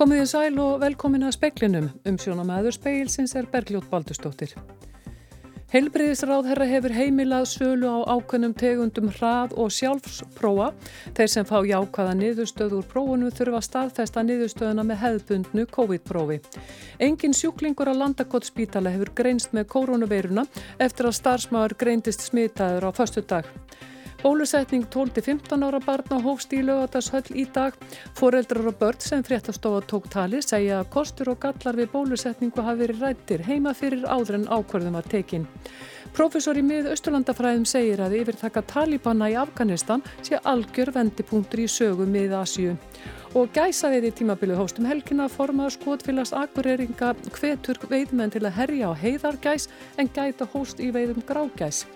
Komið í sæl og velkomin að speklinum. Umsjónamæður speilsins er Bergljótt Baldustóttir. Heilbriðisráðherra hefur heimilað sölu á ákveðnum tegundum hrað og sjálfspróa. Þeir sem fá jákvæða niðurstöð úr prófunum þurfa staðfesta niðurstöðuna með hefðbundnu COVID-prófi. Engin sjúklingur á landakotspítala hefur greinst með koronaveiruna eftir að starfsmáður greindist smitaður á förstu dag. Bólusetning 12-15 ára barna hófst í lögatashöll í dag. Foreldrar og börn sem fréttastofa tók tali segja að kostur og gallar við bólusetningu hafi verið rættir heima fyrir áður en ákverðum var tekin. Professor í mið Östurlandafræðum segir að yfirtaka Talibana í Afganistan sé algjör vendipunktur í sögu mið Asju. Og gæsa veiði tímabilið hóstum helgina formaður skotfélags akureyringa hvetur veiðmenn til að herja á heiðargæs en gæta hóst í veiðum grágæs.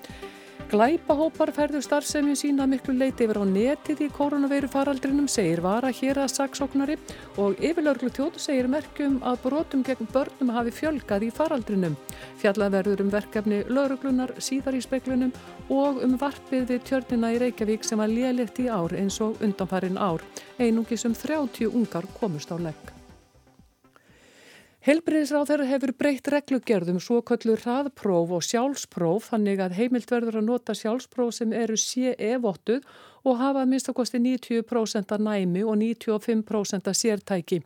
Glæpahópar færðu starfsemi sína miklu leiti yfir á netið í koronaveiru faraldrinum, segir Vara hér að saksóknari og yfirlauglu tjóð segir merkjum að brotum gegn börnum hafi fjölgað í faraldrinum. Fjallaverður um verkefni lauruglunar síðar í speklunum og um varpið við tjörnina í Reykjavík sem var lélitt í ár eins og undanfarin ár. Einungis um 30 ungar komust á legg. Helbriðisráþæra hefur breytt reglugerðum svo kallur hraðpróf og sjálfspróf þannig að heimilt verður að nota sjálfspróf sem eru CE-vottuð og hafa minnstakosti 90% að næmi og 95% að sértæki.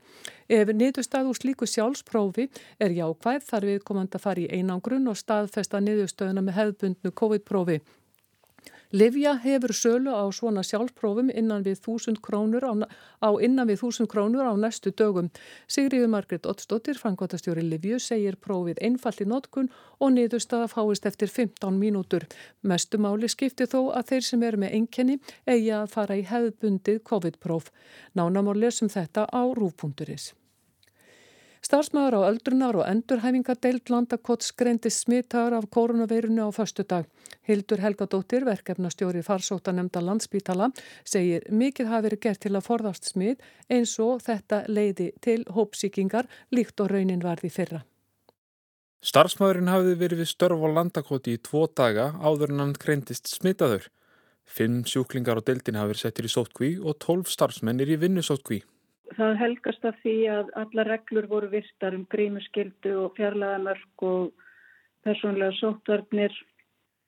Ef niðurstað úr slíku sjálfsprófi er jákvæð þar við komand að fara í einangrun og staðfesta niðurstöðuna með hefðbundnu COVID-prófi. Livja hefur sölu á svona sjálfprófum innan við þúsund krónur á, á innan við þúsund krónur á næstu dögum. Sigriður Margret Ottsdóttir, fangvátastjóri Livju, segir prófið einfall í notkun og niðurstaða fáist eftir 15 mínútur. Mestumáli skipti þó að þeir sem eru með enkenni eigi að fara í hefðbundið COVID-próf. Nánamór lesum þetta á rúf.is. Starfsmæður á öldrunar og endurhæfingadeild landakotts greindi smittaður af koronaveirinu á förstu dag. Hildur Helgadóttir, verkefnastjóri farsóttanemnda landsbítala, segir mikið hafi verið gert til að forðast smið eins og þetta leiði til hópsíkingar líkt og raunin varði fyrra. Starfsmæðurinn hafiði verið við störf á landakoti í tvo daga áður en hann greindist smittaður. Fimm sjúklingar á deildin hafi verið settir í sótkví og tólf starfsmennir í vinnusótkví. Það helgast af því að alla reglur voru virtar um grímuskildu og fjarlæðamörk og persónlega sóttvarnir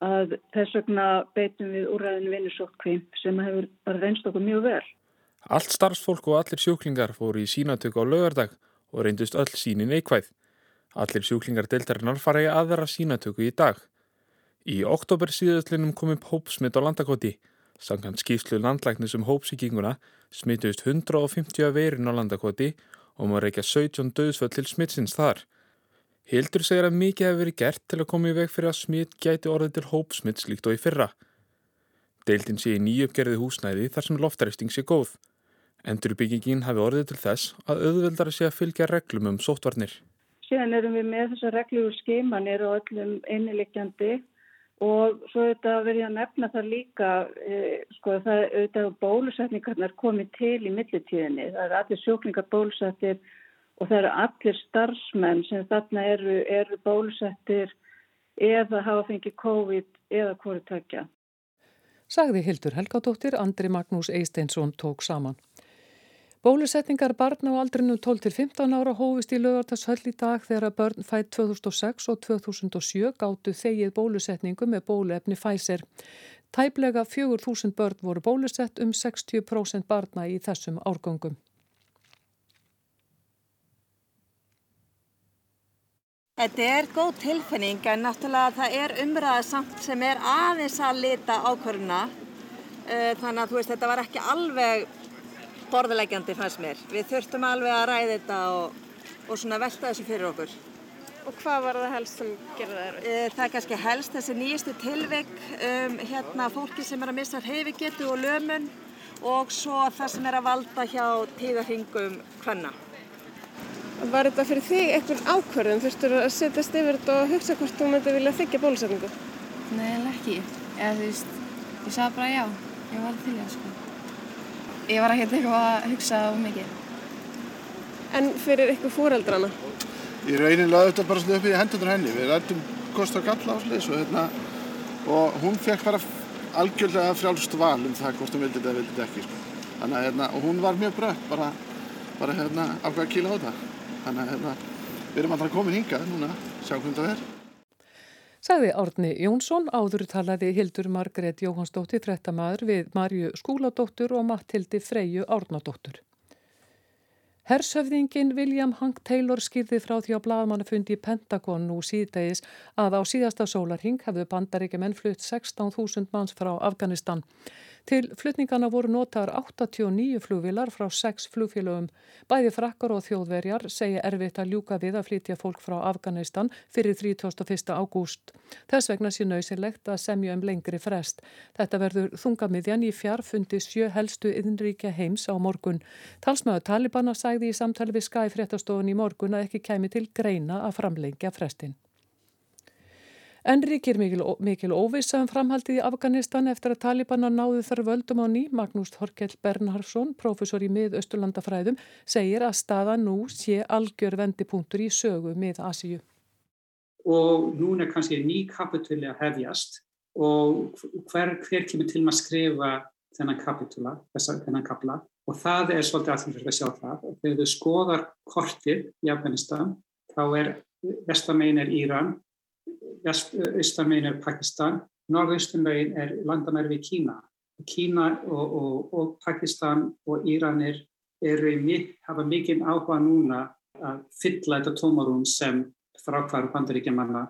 að þess vegna beitum við úræðinu vinnusóttkvím sem hefur bara reynst okkur mjög vel. Allt starfsfólk og allir sjúklingar fóru í sínatöku á lögardag og reyndust öll sínin eikvæð. Allir sjúklingar deildarinnar fara í aðra sínatöku í dag. Í oktober síðastlinum kom upp hópsmitt á landakoti. Sankant skýrslu landlæknis um hópsíkinguna smitust 150 veirin á landakoti og maður reykja 17 döðsföll til smittsins þar. Hildur segir að mikið hefur verið gert til að koma í veg fyrir að smitt gæti orðið til hópsmitt slíkt og í fyrra. Deildin sé í nýjöfgerði húsnæði þar sem loftaristing sé góð. Endurbyggingin hafi orðið til þess að auðveldara sé að fylgja reglum um sóttvarnir. Síðan erum við með þessar reglur skimanir og öllum einnilegjandi Og svo auðvitað verið að nefna það líka, e, sko það auðvitað bólusetningarnar komið til í millitíðinni. Það eru allir sjóklingar bólusettir og það eru allir starfsmenn sem þarna eru, eru bólusettir eða hafa fengið COVID eða hvori tökja. Sagði Hildur Helgadóttir, Andri Magnús Eisteinsson tók saman. Bólusetningar barna á aldrinu 12-15 ára hófist í lögartashöll í dag þegar að börn fætt 2006 og 2007 gáttu þegið bólusetningu með bóluefni Pfizer. Tæplega 4.000 börn voru bólusett um 60% barna í þessum árgangum. Þetta er góð tilfinning en náttúrulega það er umræðasamt sem er aðeins að lita ákvöruna. Eh, þannig að veist þetta var ekki alveg borðlegjandi fannst mér. Við þurftum alveg að ræða þetta og, og svona velta þessu fyrir okkur. Og hvað var það helst sem gerði það? Eh, það er kannski helst þessi nýjastu tilvik um hérna fólki sem er að missa heifigetu og lömun og svo það sem er að valda hjá tíðarhingum hvenna. Var þetta fyrir þig einhvern ákvörðum? Þurftur að setjast yfir þetta og hugsa hvort þú myndi vilja þykja bólusetningu? Nei, ekki. Eða þú veist, ég sagði bara já. Ég var til það sko ég var ekki eitthvað að hugsa á mikið. En fyrir ykkur fóreldrana? Í raunin laði þetta bara slöpið í hendunar henni. Við rættum kost og galla og sliðis og hérna og hún fekk bara algjörlega frjálst val um það hvort hún vildi þetta eða vildi þetta ekki sko. þannig að hérna, og hún var mjög brött bara, bara hérna ákveða að kíla á þetta þannig að hérna, við erum alltaf komin hingað núna, sjá hvernig það er Sagði Árni Jónsson, áður talaði Hildur Margret Jóhansdóttir, frettamæður við Marju Skúladóttur og Mattildi Freyju Árnadóttur. Hershöfðingin William Hank Taylor skýrði frá því á bladamannafundi í Pentagon nú síðdegis að á síðasta sólarhing hefðu bandaríkjumenn flutt 16.000 manns frá Afganistan. Til flutningana voru notaðar 89 flugvilar frá 6 flugfélögum. Bæði frakkar og þjóðverjar segja erfitt að ljúka við að flytja fólk frá Afganistan fyrir 31. ágúst. Þess vegna sé nöysilegt að semja um lengri frest. Þetta verður þungamiðjan í fjarfundi sjö helstu innríkja heims á morgun. Talsmaður Talibana sagði í samtali við Sky fréttastofun í morgun að ekki kemi til greina að framlengja frestin. En ríkir mikil, mikil óvisa um framhaldið í Afganistan eftir að Talibana náðu þar völdum á ný. Magnús Þorkell Bernhardsson, professor í mið-Östurlandafræðum, segir að staða nú sé algjör vendipunktur í sögu mið Asíu. Og núna er kannski ný kapitúli að hefjast og hver, hver kemur til að skrifa þennan kapitúla, þennan kapla og það er svolítið alltaf fyrir að sjá það. Þegar þau skoðar kortið í Afganistan þá er vestamegin er Íran austamegin er Pakistan, norðaustumegin er landamæri við Kína. Kína og, og, og Pakistan og Íranir hafa mikið áhuga núna að fylla þetta tómarún sem frákværu bandaríkjamanna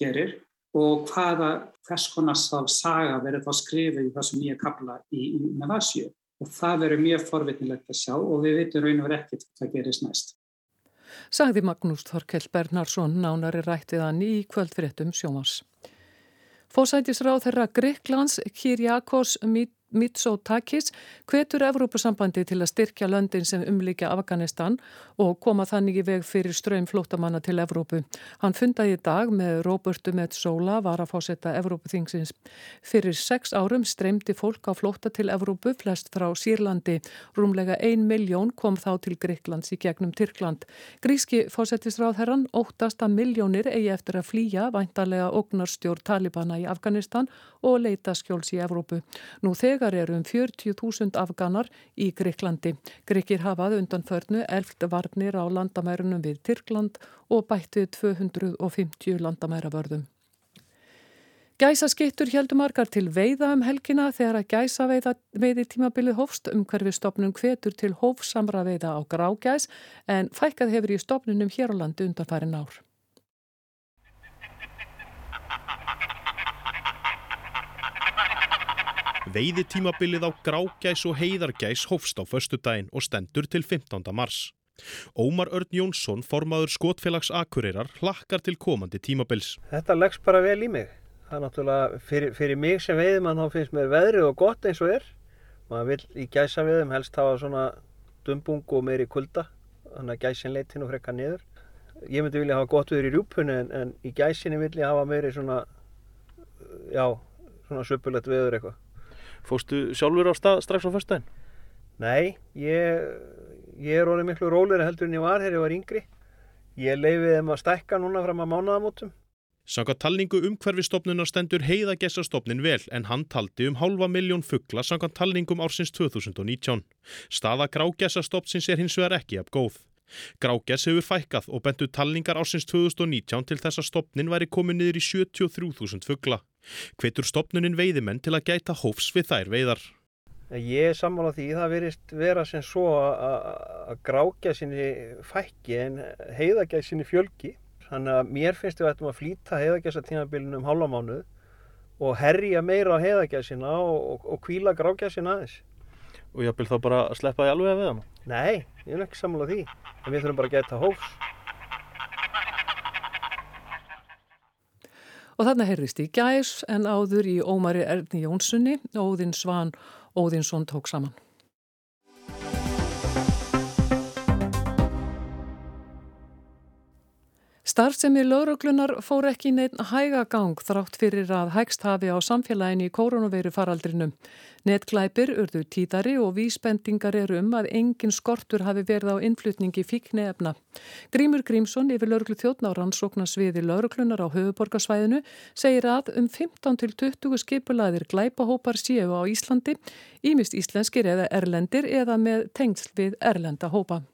gerir og hvaða hvers konar saga verður þá skrifið í þessu nýja kapla í, í Navasju. Og það verður mjög forvitnilegt að sjá og við veitum raun og verið ekkert hvað gerist næst sagði Magnús Þorkell Bernhardsson nánari rættið hann í kvöldfréttum sjómas. Fósætisráð þeirra Greiklands, Kyriakos Mitsotakis hvetur Evrópusambandi til að styrkja löndin sem umlíkja Afganistan og koma þannig í veg fyrir ströym flótamanna til Evrópu. Hann fundaði í dag með Róbertu Metsola var að fósetta Evrópuþingsins. Fyrir sex árum streymdi fólk á flóta til Evrópu flest frá Sýrlandi. Rúmlega ein miljón kom þá til Greiklands í gegnum Tyrkland. Gríski fósettisráðherran óttast að miljónir eigi eftir að flýja væntalega ógnarstjór Talibana í Afganistan og leita skjóls í Evrópu. Nú þegar þegar eru um 40.000 afganar í Greiklandi. Greikir hafað undan förnu elft varnir á landamærunum við Tyrkland og bættið 250 landamæravörðum. Gæsaskittur heldur margar til veiða um helgina þegar að gæsa veiði tímabilið hófst umhverfi stopnum hvetur til hófsamra veiða á grágæs en fækkað hefur í stopnunum hér á landi undanfærin ár. Veiði tímabilið á grágæs og heiðargæs hófst á förstu daginn og stendur til 15. mars. Ómar Örn Jónsson, formaður skotfélags Akureyrar, hlakkar til komandi tímabils. Þetta leggs bara vel í mig. Það er náttúrulega fyrir, fyrir mig sem veiðmann þá finnst mér veðrið og gott eins og er. Maður vil í gæsa veðum helst hafa svona dumbung og meiri kulda, þannig að gæsin leitin og frekka niður. Ég myndi vilja hafa gott viður í rjúpunni en, en í gæsinni vil ég hafa meiri svona, já, svona söpulegt veður eitthvað. Fóstu sjálfur á stað strax á fyrstæðin? Nei, ég, ég er orðið miklu rólir heldur en ég var þegar ég var yngri. Ég leiði þeim að stækka núna fram að mánaðamótum. Sanga talningu umhverfistofnunar stendur heiðagessastofnin vel en hann taldi um halva miljón fuggla sanga talningum ársins 2019. Staða grágessastofnsins er hins vegar ekki af góð. Grágess hefur fækkað og bentu talningar ársins 2019 til þess að stopnin væri komið niður í 73.000 fuggla. Hvetur stopnunin veiðimenn til að gæta hófs við þær veiðar? Ég er sammála því það verist vera sem svo að grágæsinni fækki en heiðagæsinni fjölgi. Þannig að mér finnst ættum að flýta heiðagæsatímabilinu um hálfa mánuð og herja meira á heiðagæsina og, og, og kvíla grágæsina aðeins. Og ég vil þá bara sleppa því alveg við hann? Nei, ég er ekki sammála því. En við þurfum bara að geta hófs. Og þarna heyrðist í gæs en áður í Ómari Erni Jónssoni, Óðinn Svan Óðinsson tók saman. Starfsemi lauruglunar fór ekki neitt hægagang þrátt fyrir að hægst hafi á samfélaginu í koronaveiru faraldrinum. Netglæpir urðu tíðari og vísbendingar eru um að engin skortur hafi verið á innflutningi fíkni efna. Grímur Grímsson yfir lauruglu þjóttn á rannsóknarsviði lauruglunar á höfuborgarsvæðinu segir að um 15-20 skipulaðir glæpahópar séu á Íslandi, ímist íslenskir eða erlendir eða með tengsl við erlenda hópa.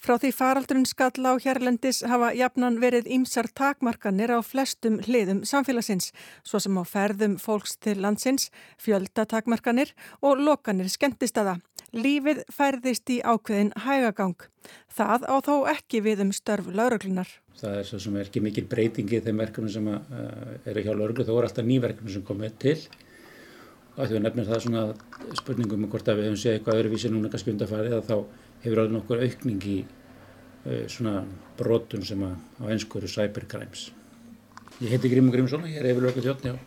Frá því faraldurinn skall á hérlendis hafa jafnan verið ímsar takmarkanir á flestum hliðum samfélagsins, svo sem á ferðum fólks til landsins, fjöldatakmarkanir og lokanir skemmtistada. Lífið færðist í ákveðin hægagang. Það á þó ekki við um störf lauruglunar. Það er svo sem er ekki mikil breytingi þeim verkefni sem eru hjá lauruglu, þó er alltaf nýverkefni sem komið til. Og því að nefnir það svona spurningum um hvort að við hefum séð eitthvað öðruvísi núna kannski undarfarið að þá hefur alveg nokkur aukning í uh, svona brotun sem að á einsku eru cybercrimes. Ég heiti Grímur Grímsson, ég er yfirlöku þjóttni á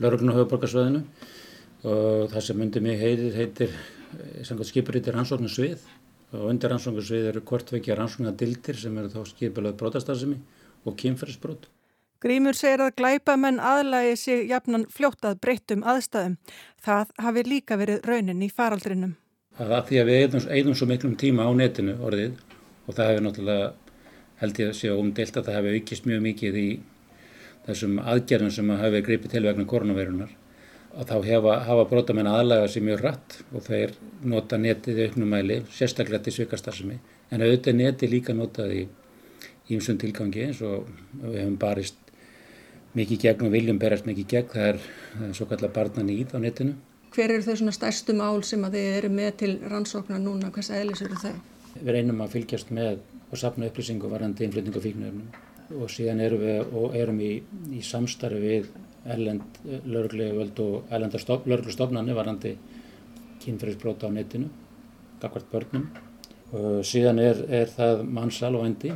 Lörglun og höfuborgarsvæðinu og það sem undir mig heitir heitir eh, samkvæmt skipurítir rannsóknarsvið og undir rannsóknarsvið eru kortvekja rannsóknardildir sem eru þá skipulöð brotastarðsemi og kynferðsbrot. Grímur segir að glæpamenn aðlægi sig jafnan fljótað breyttum aðstæðum. Það hafi líka verið raunin í faraldrinum að að því að við eigðum, svo miklum tíma á netinu orðið og það hefur náttúrulega held ég að séu umdelt að það hefur aukist mjög mikið í þessum aðgerðum sem hafa verið greipið til vegna koronavirunar og þá hefa, hafa brotamenn aðlæga sér mjög rætt og þeir nota netið í auknumæli, sérstaklega til svikastarðsemi en auðvitað netið líka notað í ímsum tilgangi eins og við hefum barist mikið gegn og viljum berast mikið gegn það er, það er svo kallar barnan íð á netinu Hver eru þau svona stærstu mál sem að þið eru með til rannsóknar núna? Hvers aðeilis eru þau? Við reynum að fylgjast með og sapna upplýsingu varandi innflytningu fíknöfnum og síðan erum við og erum í, í samstarfi við erlend lauruglevöld og erlenda lauruglustofnarnir varandi kynferðisbróta á netinu, gagvart börnum. Og síðan er, er það mannsal og endi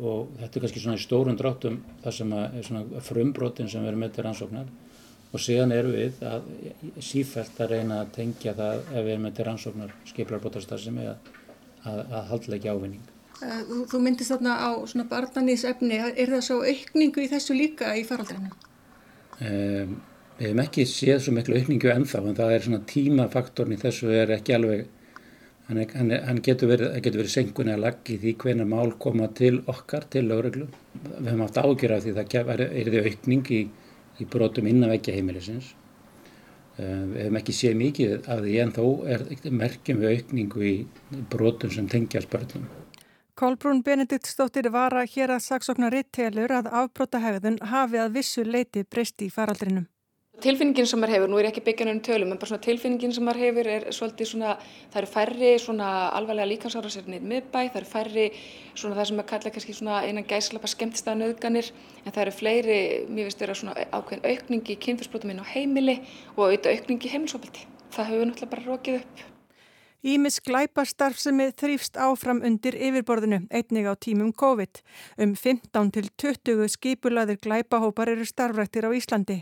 og þetta er kannski svona í stórun dráttum það sem svona frumbrótin sem við erum með til rannsóknar og síðan eru við að sífælt að reyna að tengja það ef við erum með til rannsóknar skiplarbotastarðsemi að, að, að haldleikja ávinning. Þú, þú myndist þarna á svona barnanísefni, er það svo aukningu í þessu líka í faraldreinu? Um, við hefum ekki séð svo miklu aukningu ennþá en það er svona tímafaktorn í þessu er ekki alveg, hann, er, hann, hann getur verið, verið senkunni að laggi því hvernig mál koma til okkar, til lögreglu. Við hefum haft ágjör af því það er, er því aukning í í brotum innan vekja heimilisins. Eh, við hefum ekki séð mikið af því en þó er merkjum við aukningu í brotum sem tengjast börnum. Kolbrún Benediktsdóttir var að hér að saksóknar rittelur að afbrótahægðun hafi að vissu leiti breyst í faraldrinum. Tilfinningin sem maður hefur, nú er ekki byggjan um tölum, en bara svona tilfinningin sem maður hefur er svolítið svona, það eru færri svona alvarlega líkansárasirnir miðbæ, það eru færri svona það sem maður kalla kannski svona einan gæslapa skemmtstaðanauðganir, en það eru fleiri, mér finnst þeirra svona ákveðin aukningi í kynfyrsbrotum inn á heimili og auðvitað aukningi í heimilsopildi. Það hefur náttúrulega bara rokið upp. Ímis glæpastarfsemi þrýfst áfram undir yfirborðinu, einnig á tímum COVID. Um 15 til 20 skipulaðir glæpahópar eru starfrættir á Íslandi.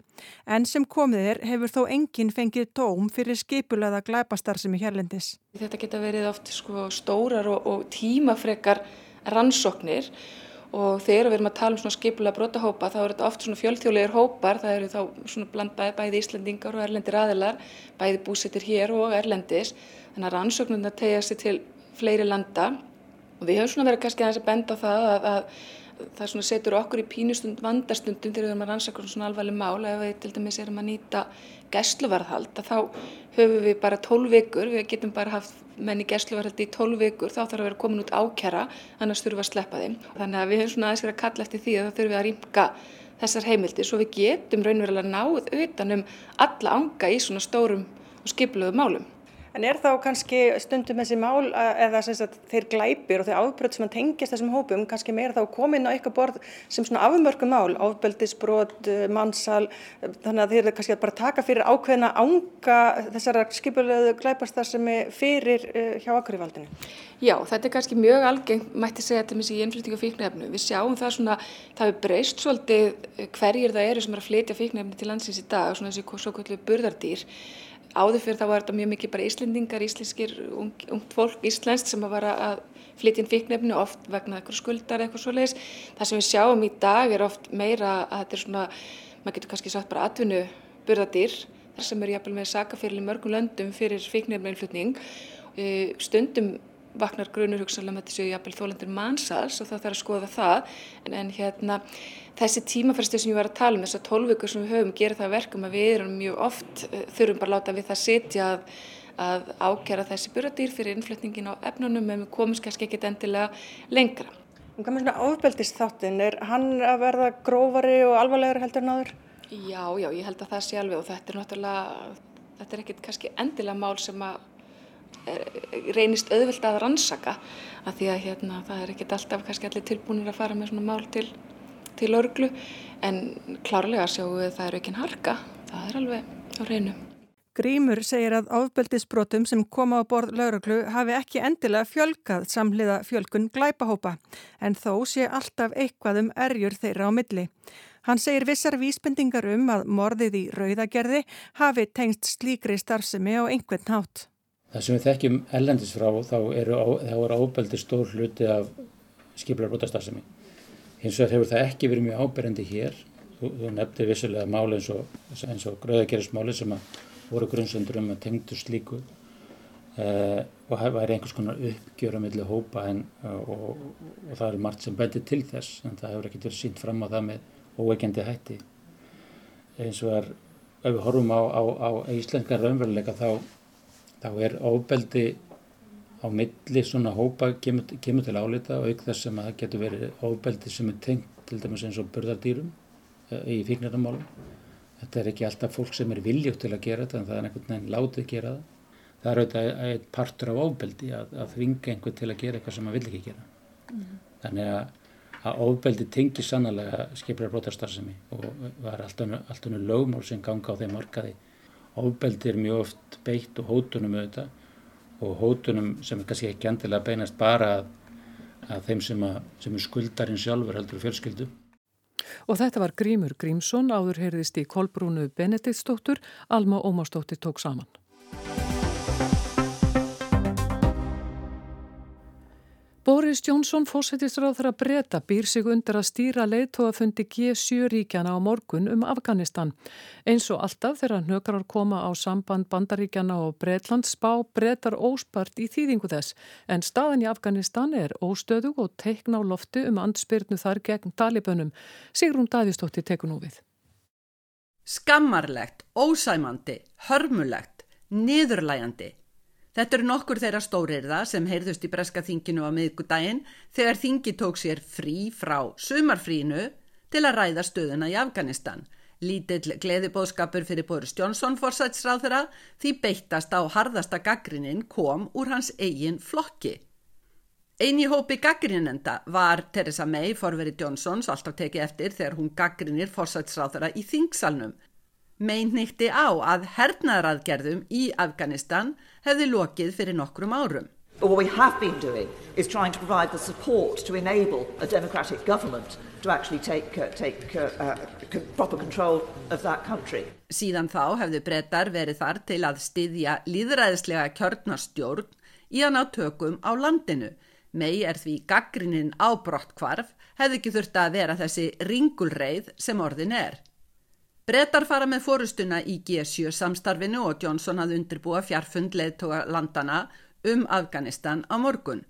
En sem komið er hefur þó enginn fengið tóm fyrir skipulaða glæpastarfsemi hérlendis. Þetta geta verið oft sko, stórar og, og tímafrekar rannsóknir og þegar við erum að tala um svona skipulega brotahópa þá eru þetta oft svona fjöldþjóðlegar hópar, það eru þá svona bland bæði, bæði Íslandingar og erlendir aðilar, bæði búsettir hér og erlendis. Þannig að rannsóknuna tegja sér til fleiri landa. Og við höfum svona verið kannski aðeins að benda á það að, að það setur okkur í pínustund vandastundum þegar við erum að rannsaka svona alvarleg mál. Ef við til dæmis erum að nýta gæsluvarðhald að þá höfum við bara 12 vikur, við getum bara haft menn í gæsluvarðhaldi í 12 vikur, þá þarf að vera komin út ákjara, annars þurfum við að sleppa þeim. Þannig að við höfum svona aðeins verið að kalla eftir því að það þurfum við að rýmka þessar heimildir svo við getum raunverulega náð utanum alla anga í svona stórum og skipluðu málum. En er þá kannski stundum þessi mál eða sagt, þeir glæpir og þeir ábröð sem tengist þessum hópum kannski meira þá komin á eitthvað borð sem svona afmörgum mál, ábeldisbrot, eh, mannsal, þannig að þeir kannski bara taka fyrir ákveðina ánga þessara skipulegu glæpastar sem er fyrir uh, hjá akkurívaldinu? Já, þetta er kannski mjög algengt, mætti segja þetta með í innflyttingu fíknefnu. Við sjáum það svona, það hefur breyst svolítið hverjir það eru sem er að flytja fíknefni til landsins í dag, svona þessi svo áður fyrir þá var þetta mjög mikið bara íslendingar, íslenskir, ung, ungt fólk, íslenskt sem að vara að flytja inn fíknefni oft vegna eitthvað skuldar eitthvað svo leiðis. Það sem við sjáum í dag er oft meira að þetta er svona, maður getur kannski sagt bara atvinnu burðadýr þar sem eru jafnvel með sakafyrir í mörgum löndum fyrir fíknefni einflutning. Eh, stundum vaknar grunur hugsaðlega með þessu jafnvel þólendur mannsals og það þarf að skoða það en, en hérna þessi tímafæstu sem ég var að tala um þessar tólvíkur sem við höfum gera það verkum að við erum mjög oft uh, þurfum bara að láta við það setja að, að ákjara þessi burðardýr fyrir innflutningin á efnunum en við komum kannski ekki endilega lengra. Og hvað með svona áfbeldist þáttin, er hann að verða grófari og alvarlegur heldur náður? Já, já, ég held að það sé alveg og þetta er náttúrulega, þetta er ekkit kannski endilega mál sem að reynist auðvilt að rannsaka að því að hérna, það er ekkert alltaf kannski allir tilbúinir að fara með svona mál til, til örglu en klárlega sjáum við að það eru ekki harka, það er alveg á reynu. Grímur segir að ofbeldisbrotum sem koma á borð lauruglu hafi ekki endilega fjölkað samhliða fjölkun glæpahópa en þó sé alltaf eitthvað um erjur þeirra á milli. Hann segir vissar vísbendingar um að morðið í rauðagerði hafi tengst slíkri starfsemi á einhvern hátt. Það sem við þekkjum ellendis frá þá eru, eru ábeldi stór hluti af skiplarbrotastafsemi. Hins vegar hefur það ekki verið mjög áberendi hér. Þú, þú nefndi vissilega máli eins og, og gröðagerismáli sem voru grunnsendur um að tengdu slíku uh, og það væri einhvers konar uppgjöra millir hópa en, og, og, og það eru margt sem bendir til þess en það hefur ekkert verið sínt fram á það með óveikendi hætti. Eins og er, ef við horfum á, á, á íslenskar raunveruleika þá þá er ofbeldi á milli svona hópa kemur, kemur til álita og auk þess sem að það getur verið ofbeldi sem er tengt til dæmis eins og burðardýrum eh, í fíknarnamálum. Þetta er ekki alltaf fólk sem er viljótt til að gera þetta en það er einhvern veginn látið að gera það. Það er auðvitað eitt partur af ofbeldi að, að þvinga einhvern til að gera eitthvað sem maður vil ekki gera. Mm. Þannig að, að ofbeldi tengir sannlega skiplar brotarstarfsemi og var allt unnu lögmál sem ganga á þeim markaði Óbeldi er mjög oft beitt og hótunum auðvitað og hótunum sem er kannski ekki endilega beinast bara að, að þeim sem, að, sem er skuldarinn sjálfur heldur fjölskyldu. Og þetta var Grímur Grímsson, áður heyrðist í Kolbrúnu Benediktsdóttur, Alma Ómarsdóttir tók saman. Boris Jónsson, fósættisráð þar að breyta, býr sig undir að stýra leiðtóafundi G7 ríkjana á morgun um Afganistan. Eins og alltaf þegar nökrar koma á samband bandaríkjana og Breitland spá breytar óspart í þýðingu þess. En staðan í Afganistan er óstöðug og teikna á lofti um andspyrnu þar gegn talibönum. Sigrún Davísdóttir tekur nú við. Skammarlegt, ósæmandi, hörmulegt, niðurlægandi. Þetta eru nokkur þeirra stórirða sem heyrðust í breska þinginu á miðgudaginn þegar þingi tók sér frí frá sumarfrínu til að ræða stöðuna í Afganistan. Lítill gleðibóðskapur fyrir Boris Johnson forsætsráð þeirra því beittast á harðasta gaggrinin kom úr hans eigin flokki. Einn í hópi gaggrinenda var Theresa May, forveri Johnsons, alltaf tekið eftir þegar hún gaggrinir forsætsráð þeirra í þingsalnum meinnýtti á að hernaðaraðgerðum í Afganistan hefði lokið fyrir nokkrum árum. What we have been doing is trying to provide the support to enable a democratic government to actually take, uh, take uh, uh, proper control of that country. Síðan þá hefðu brettar verið þar til að styðja líðræðislega kjörnarstjórn í að ná tökum á landinu. Mei er því gaggrinnin á brottkvarf hefði ekki þurft að vera þessi ringulreið sem orðin er. Brettar fara með fórustuna í G7 samstarfinu og Johnson hafði undirbúa fjarfund leðtoga landana um Afganistan á morgun.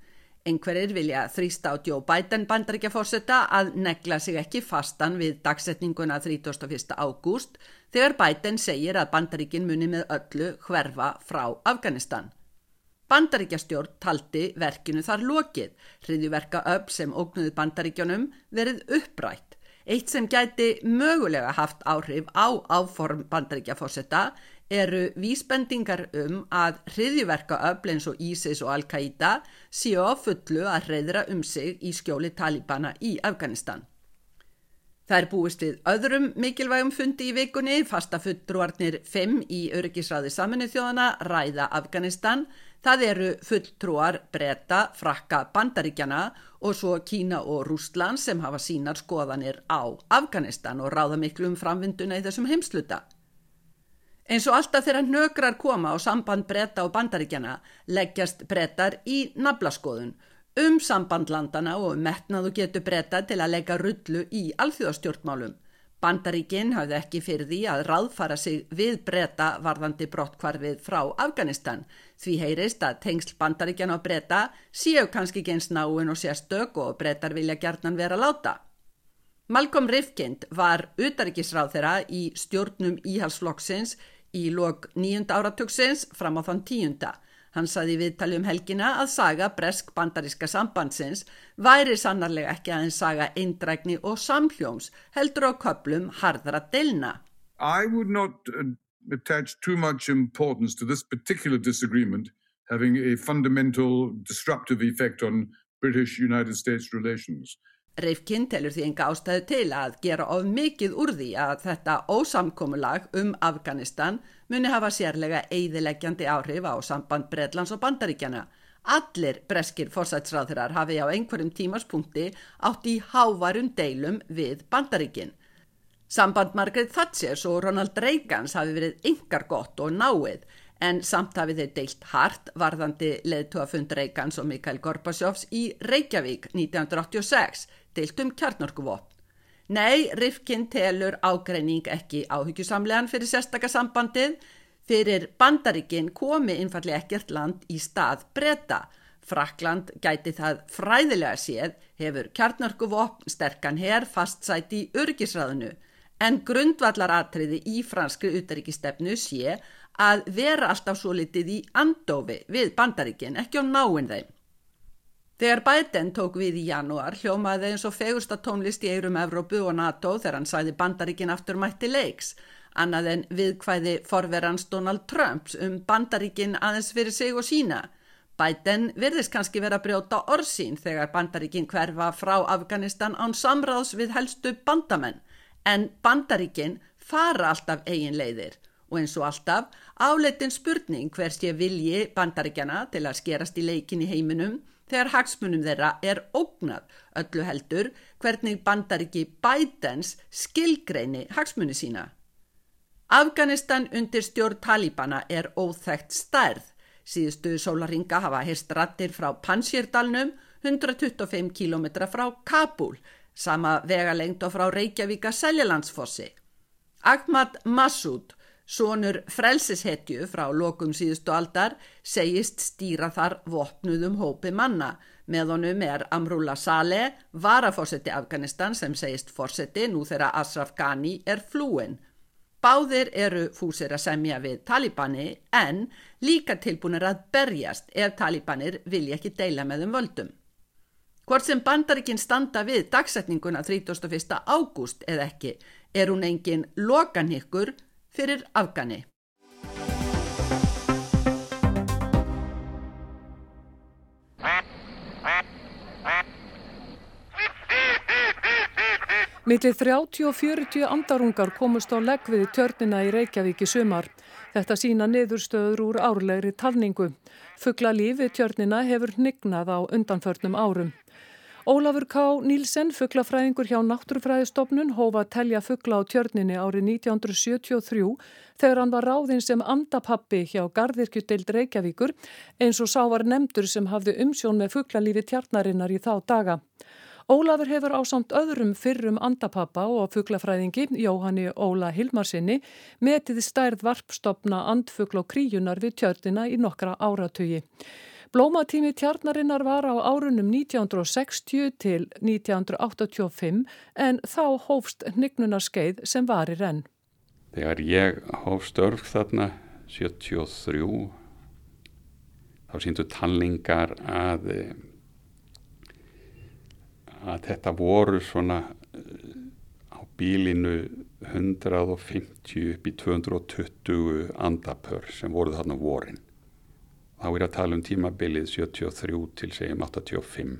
Einhverjir vilja þrýsta á Joe Biden bandaríkja fórsetta að negla sig ekki fastan við dagsetninguna 31. ágúst þegar Biden segir að bandaríkin muni með öllu hverfa frá Afganistan. Bandaríkjastjórn taldi verkinu þar lokið, hriðjuverka upp sem ógnuði bandaríkjónum verið upprætt. Eitt sem gæti mögulega haft áhrif á áform bandaríkjafósetta eru vísbendingar um að hriðiverka öll eins og ISIS og Al-Qaida séu á fullu að hriðra um sig í skjóli talibana í Afganistan. Það er búist við öðrum mikilvægum fundi í vikunni, fasta fulltrúarnir 5 í öryggisræði saminnið þjóðana, ræða Afganistan, Það eru fulltrúar breyta, frakka bandaríkjana og svo Kína og Rústland sem hafa sínar skoðanir á Afganistan og ráða miklu um framvinduna í þessum heimsluta. Eins og alltaf þegar nökrar koma á samband bretta og bandaríkjana leggjast brettar í nablaskoðun um sambandlandana og metnaðu getur bretta til að leggja rullu í alþjóðastjórnmálum. Bandaríkinn hafði ekki fyrir því að ráðfara sig við breyta varðandi brottkvarfið frá Afganistan. Því heyrist að tengsl bandaríkjan á breyta séu kannski genst náinn og sérstök og breytar vilja gertnan vera láta. Malcolm Rifkind var utaríkisráð þeirra í stjórnum íhalsflokksins í lok nýjunda áratugsins fram á þann tíunda. Hann saði viðtali um helgina að saga bresk-bandaríska sambandsins væri sannarlega ekki aðeins saga eindrækni og samhljóms heldur á köplum harðra delna. I would not uh, attach too much importance to this particular disagreement having a fundamental disruptive effect on British-United States relations. Reifkinn telur því enga ástæðu til að gera of mikið úr því að þetta ósamkomulag um Afganistan muni hafa sérlega eidileggjandi áhrif á samband Breitlands og Bandaríkjana. Allir breskir fórsætsráðurar hafi á einhverjum tímaspunkti átt í hávarum deilum við Bandaríkin. Samband Margaret Thatcher og Ronald Reagans hafi verið yngar gott og náið en samt hafið þeir deilt hart varðandi leðtúafund Reykjans og Mikael Gorbachevs í Reykjavík 1986, deilt um kjarnorkuvopn. Nei, Rifkin telur ágreining ekki áhyggjusamlegan fyrir sérstakasambandið, fyrir bandaríkin komi einfalli ekkert land í stað breyta. Frakland gæti það fræðilega séð, hefur kjarnorkuvopn sterkan herr fastsæti í örgisræðinu, en grundvallaratriði í franskri utaríkistefnu sé að vera alltaf svo litið í andofi við bandaríkinn, ekki á náinn þeim. Þegar Biden tók við í janúar hljómaði eins og fegursta tónlist í eirum Evrópu og NATO þegar hann sæði bandaríkinn aftur mætti leiks, annað en viðkvæði forverans Donald Trumps um bandaríkinn aðeins fyrir sig og sína. Biden virðist kannski vera að brjóta orsín þegar bandaríkinn hverfa frá Afganistan án samráðs við helstu bandamenn, en bandaríkinn fara alltaf eigin leiðir. Og eins og alltaf áleitin spurning hvers ég vilji bandaríkjana til að skerast í leikin í heiminum þegar hagsmunum þeirra er ógnað öllu heldur hvernig bandaríki Bidens skilgreini hagsmuni sína. Afganistan undir stjórn Talibana er óþægt stærð. Síðustu sólaringa hafa heist rattir frá Pansjirdalnum 125 km frá Kabul, sama vegalengd og frá Reykjavíka Seljalandsfossi. Ahmad Massoud Sónur frelsishetju frá lokum síðustu aldar segist stýra þar vopnuðum hópi manna. Með honum er Amrullah Saleh, varafósetti Afganistan sem segist fósetti nú þegar Ashraf Ghani er flúin. Báðir eru fúsir að semja við Talibani en líka tilbúinir að berjast ef Talibanir vilja ekki deila með um völdum. Hvort sem bandarikinn standa við dagsetninguna 31. ágúst eða ekki er hún engin lokanhyggur fyrir Afgani. Millið 30 og 40 andarungar komust á leggvið tjörnina í Reykjavík í sumar. Þetta sína niðurstöður úr árlegri talningu. Fuggla lífi tjörnina hefur hnignað á undanförnum árum. Ólafur K. Nílsen, fugglafræðingur hjá Náttúrufræðistofnun, hófa að telja fuggla á tjörninni árið 1973 þegar hann var ráðinn sem andapappi hjá Garðirkjuteild Reykjavíkur eins og sá var nefndur sem hafði umsjón með fugglalífi tjarnarinnar í þá daga. Ólafur hefur á samt öðrum fyrrum andapappa og fugglafræðingi, Jóhanni Óla Hilmarsinni, metið stærð varpstopna andfuggla og kríunar við tjörnina í nokkra áratögi. Blómatími tjarnarinnar var á árunum 1960 til 1985 en þá hófst hnygnunaskeið sem varir enn. Þegar ég hófst örf þarna 73 þá síndu talningar að, að þetta voru svona á bílinu 150 upp í 220 andapör sem voru þarna vorin þá er að tala um tímabilið 73 til segjum 85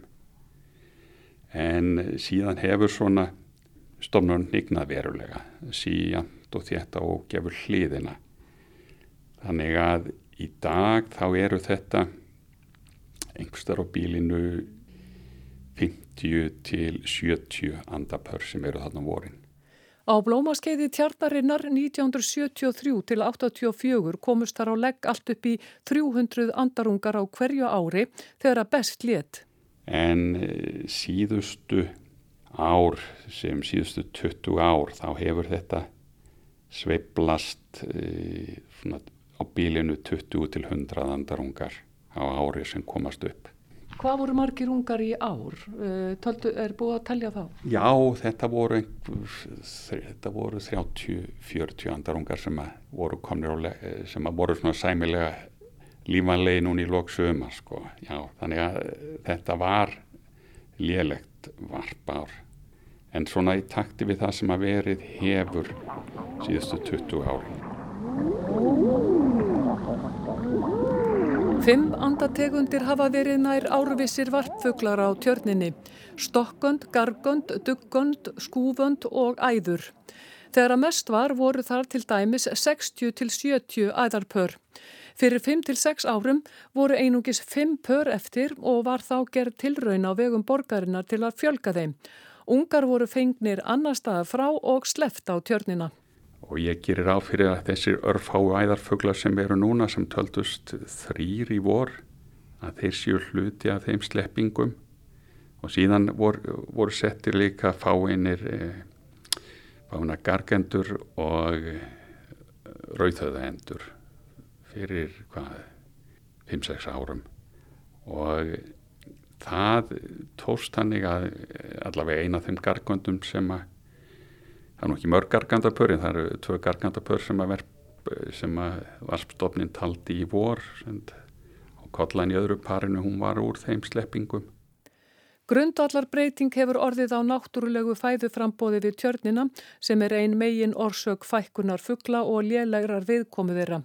en síðan hefur svona stofnun nignað verulega síjant og þetta og gefur hliðina. Þannig að í dag þá eru þetta einhverstar á bílinu 50 til 70 andapör sem eru þarna vorin Á blómaskeiði tjarnarinnar 1973 til 84 komust þar á legg allt upp í 300 andarungar á hverju ári þegar að best létt. En eh, síðustu ár sem síðustu 20 ár þá hefur þetta sveiblast e, á bílinu 20 til 100 andarungar á ári sem komast upp. Hvað voru margir ungar í ár? Eh, töldu, er búið að tellja þá? Já, þetta voru, voru 30-40 andarungar sem voru komnir á, sem voru svona sæmilega lífanlegi núni í lóksuma sko. Já, þannig að þetta var lélegt varpár. En svona í takti við það sem að verið hefur síðustu 20 ári. Fimm andategundir hafa verið nær árvissir varpfuglar á tjörninni. Stokkönd, gargönd, duggönd, skúfönd og æður. Þegar að mest var voru þar til dæmis 60 til 70 æðarpör. Fyrir 5 til 6 árum voru einungis 5 pör eftir og var þá gerð tilraun á vegum borgarinnar til að fjölga þeim. Ungar voru fengnir annar staða frá og sleft á tjörnina og ég gerir á fyrir að þessir örfáu æðarfuglar sem eru núna sem töldust þrýr í vor að þeir séu hluti af þeim sleppingum. Og síðan voru, voru settir líka fáinir eh, fáina gargendur og eh, rauðhauðaendur fyrir hvað 5-6 árum. Og það tóst hannig að allavega eina af þeim gargöndum sem að það er nú ekki mörg gargandapör en það eru tvö gargandapör sem að, að varpstofnin taldi í vor og kollan í öðru parinu hún var úr þeim sleppingum. Grundallar breyting hefur orðið á náttúrulegu fæðuframbóði við tjörnina sem er ein megin orsök fækkunar fuggla og lélægrar viðkomu þeirra.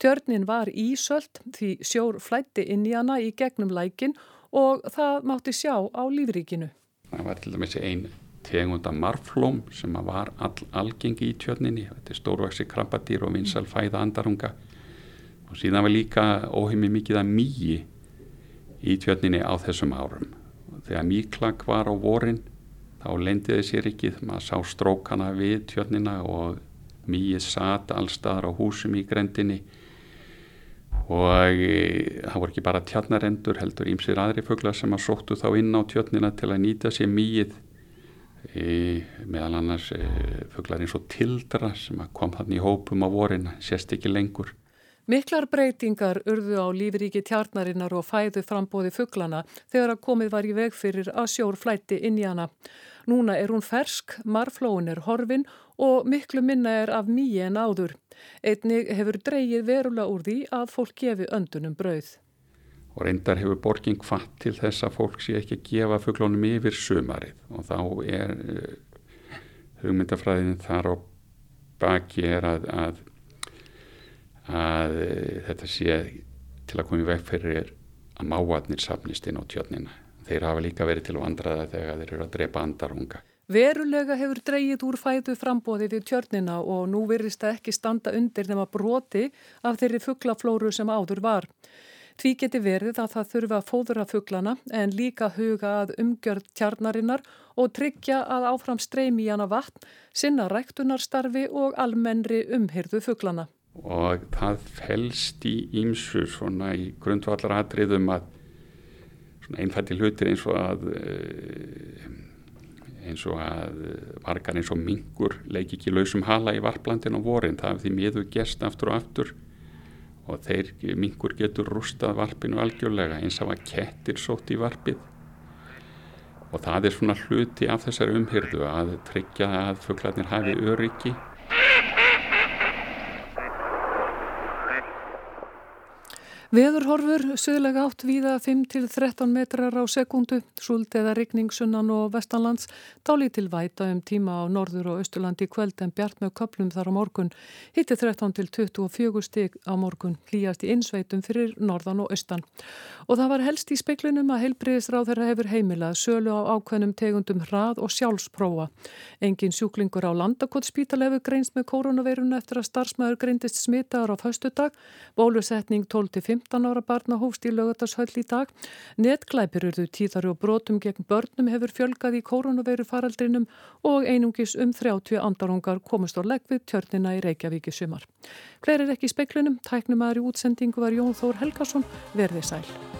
Tjörnin var ísöld því sjór flætti inn í hana í gegnum lækin og það mátti sjá á lífríkinu. Það var til dæmis einn tegunda marflóm sem var all, algengi í tjörninni. Þetta er stórvaksi krabbadýr og vinsal fæða andarunga. Og síðan var líka óheimi mikið að mýi í tjörninni á þessum árum. Þegar mýklag var á vorin þá lendiði sér ekki maður sá strókana við tjörnina og mýið satt allstaðar á húsum í grendinni og e, það voru ekki bara tjarnarendur heldur ímsir aðri fugglar sem að sóttu þá inn á tjörnina til að nýta sér mýið í meðal annars e, fugglar eins og tildra sem kom þannig í hópum á vorin, sést ekki lengur. Miklar breytingar urðu á lífríki tjarnarinnar og fæðu frambóði fugglana þegar að komið var í veg fyrir að sjór flætti inn í hana. Núna er hún fersk, marflóin er horfin og miklu minna er af mýi en áður. Einnig hefur dreyið verulega úr því að fólk gefi öndunum brauð og reyndar hefur borging fatt til þess að fólk sé ekki að gefa fugglónum yfir sömarið og þá er uh, hugmyndafræðin þar á baki er að, að, að uh, þetta sé til að koma í veg fyrir að máatnir safnist inn á tjörnina. Þeir hafa líka verið til vandraða þegar þeir eru að drepa andarunga. Verulega hefur dreyið úr fæðu frambóði við tjörnina og nú virðist það ekki standa undir nema broti af þeirri fugglaflóru sem áður var. Því geti verið að það þurfa að fóðura fugglana en líka huga að umgjörð tjarnarinnar og tryggja að áfram streymi í hana vatn, sinna ræktunarstarfi og almennri umhyrðu fugglana. Og það felst í ímsu svona í grundvallar atriðum að einfaldi hlutir eins og að eh, eins og að vargar eins og mingur leiki ekki lausum hala í varplandin á vorin, það hefði miður gest aftur og aftur og þeir mingur getur rústað varpinu algjörlega eins af að kettir sótt í varpið. Og það er svona hluti af þessari umhyrðu að tryggja að fugglarnir hafi öryggi Veðurhorfur, söðlega átt víða 5-13 metrar á sekundu, sult eða rigning sunnan og vestanlands, dáli til væta um tíma á norður og austurlandi kveld en bjart með köplum þar á morgun, hitti 13-24 stig á morgun, hlýjast í insveitum fyrir norðan og austan. Og það var helst í speiklunum að heilbriðisráð þeirra hefur heimilað sölu á ákveðnum tegundum hrað og sjálfsprófa. Engin sjúklingur á landakotspítal hefur greinst með koronaveiruna eftir að starfsmæður greindist smitaðar á föstudag, bólusetning 12-15 15 ára barna hófst í lögatashöll í dag. Netglæpir urðu tíðari og brotum gegn börnum hefur fjölgað í koronaviru faraldrinum og einungis um 30 andarungar komast á legg við tjörnina í Reykjavík í sumar. Hver er ekki í speiklinum? Tæknumæður í útsendingu var Jón Þór Helgarsson. Verði sæl.